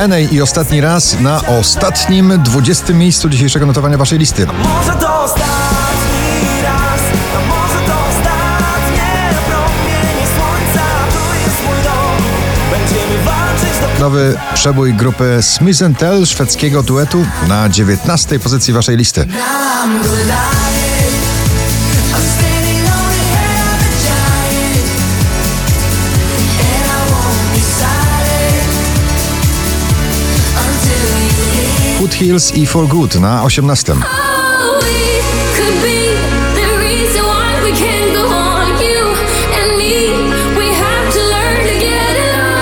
Enej i ostatni raz na ostatnim 20 miejscu dzisiejszego notowania waszej listy. Może to ostatni raz, a może to ostatnie promienie słońca. Tu jest mój dom, będziemy walczyć do Nowy przebój grupy Smith Tell szwedzkiego duetu na 19 pozycji waszej listy. Good lying. I'm Foothills i For Good na 18.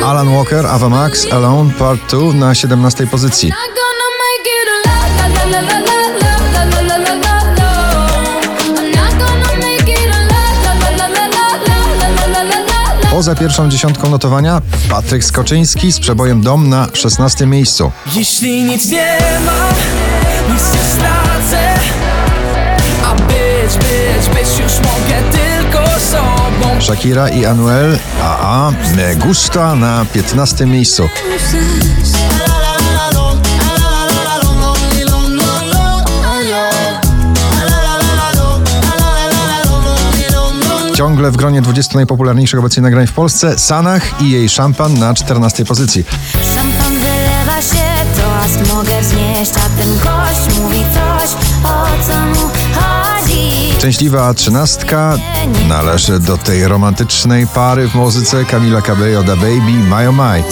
Alan Walker, Ava Max, Alone Part 2 na 17 pozycji. Poza pierwszą dziesiątką notowania Patryk Skoczyński z przebojem Dom na 16 miejscu. Jeśli nic nie ma, nic nie stracę A być, być, być już mogę tylko sobą Shakira i Anuel, a Me Gusta na 15 miejscu. Ciągle w gronie 20 najpopularniejszych obecnie nagrań w Polsce Sanach i jej szampan na 14 pozycji. Szampan wylewa się, toast mogę wznieść, a ten gość mówi coś, o co mu chodzi. Szczęśliwa trzynastka należy do tej romantycznej pary w muzyce Camila Cabello da Baby My Oh My.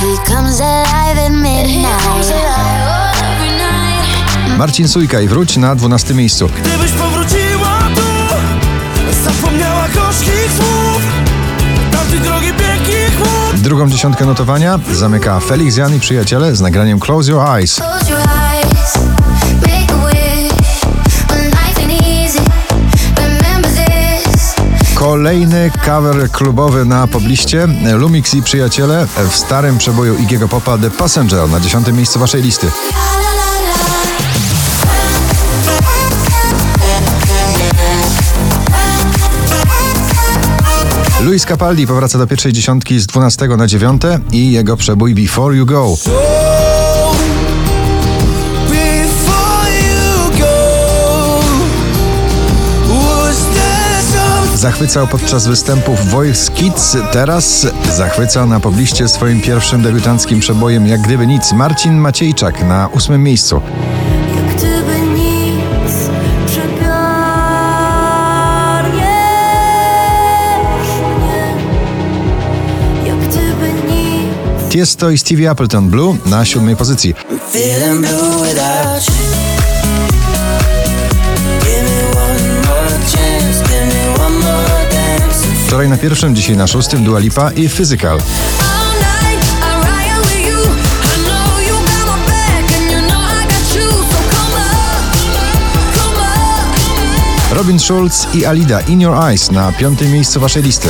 He comes alive at midnight. Marcin Sujka i Wróć na 12 miejscu. Gdybyś powróciła tu Zapomniała gorzkich słów Tamtej drogi pięknych chłód Drugą dziesiątkę notowania zamyka Felix Jan i przyjaciele z nagraniem Close Your Eyes. Kolejny cover klubowy na pobliście Lumix i przyjaciele w starym przeboju Igiego Popa The Passenger na 10 miejscu waszej listy. Luis Capaldi powraca do pierwszej dziesiątki z 12 na 9 i jego przebój Before You Go. Zachwycał podczas występów Voice Kids, teraz zachwyca na pobliście swoim pierwszym debiutanckim przebojem Jak Gdyby Nic Marcin Maciejczak na ósmym miejscu. Tiesto i Stevie Appleton Blue na siódmej pozycji. Wczoraj na pierwszym, dzisiaj na szóstym Dua Lipa i Physical. Robin Schulz i Alida In Your Eyes na piątym miejscu waszej listy.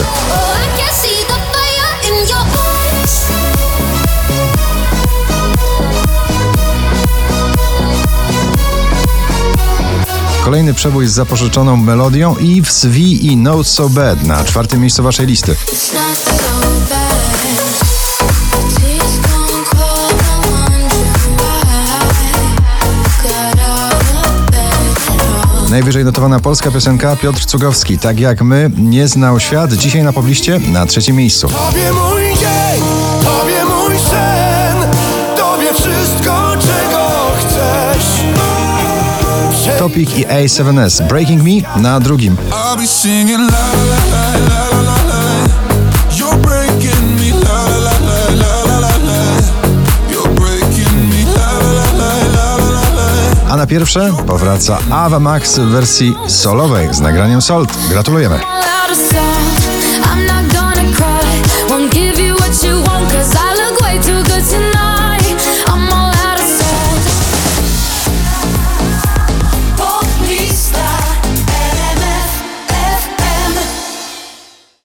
Kolejny przebój z zapożyczoną melodią Eve's V i Not So Bad na czwartym miejscu waszej listy. Najwyżej notowana polska piosenka Piotr Cugowski, tak jak my, nie znał świat, dzisiaj na pobliście na trzecim miejscu. Topic i A7S. Breaking Me na drugim. A na pierwsze powraca Ava Max w wersji solowej z nagraniem Salt. Gratulujemy.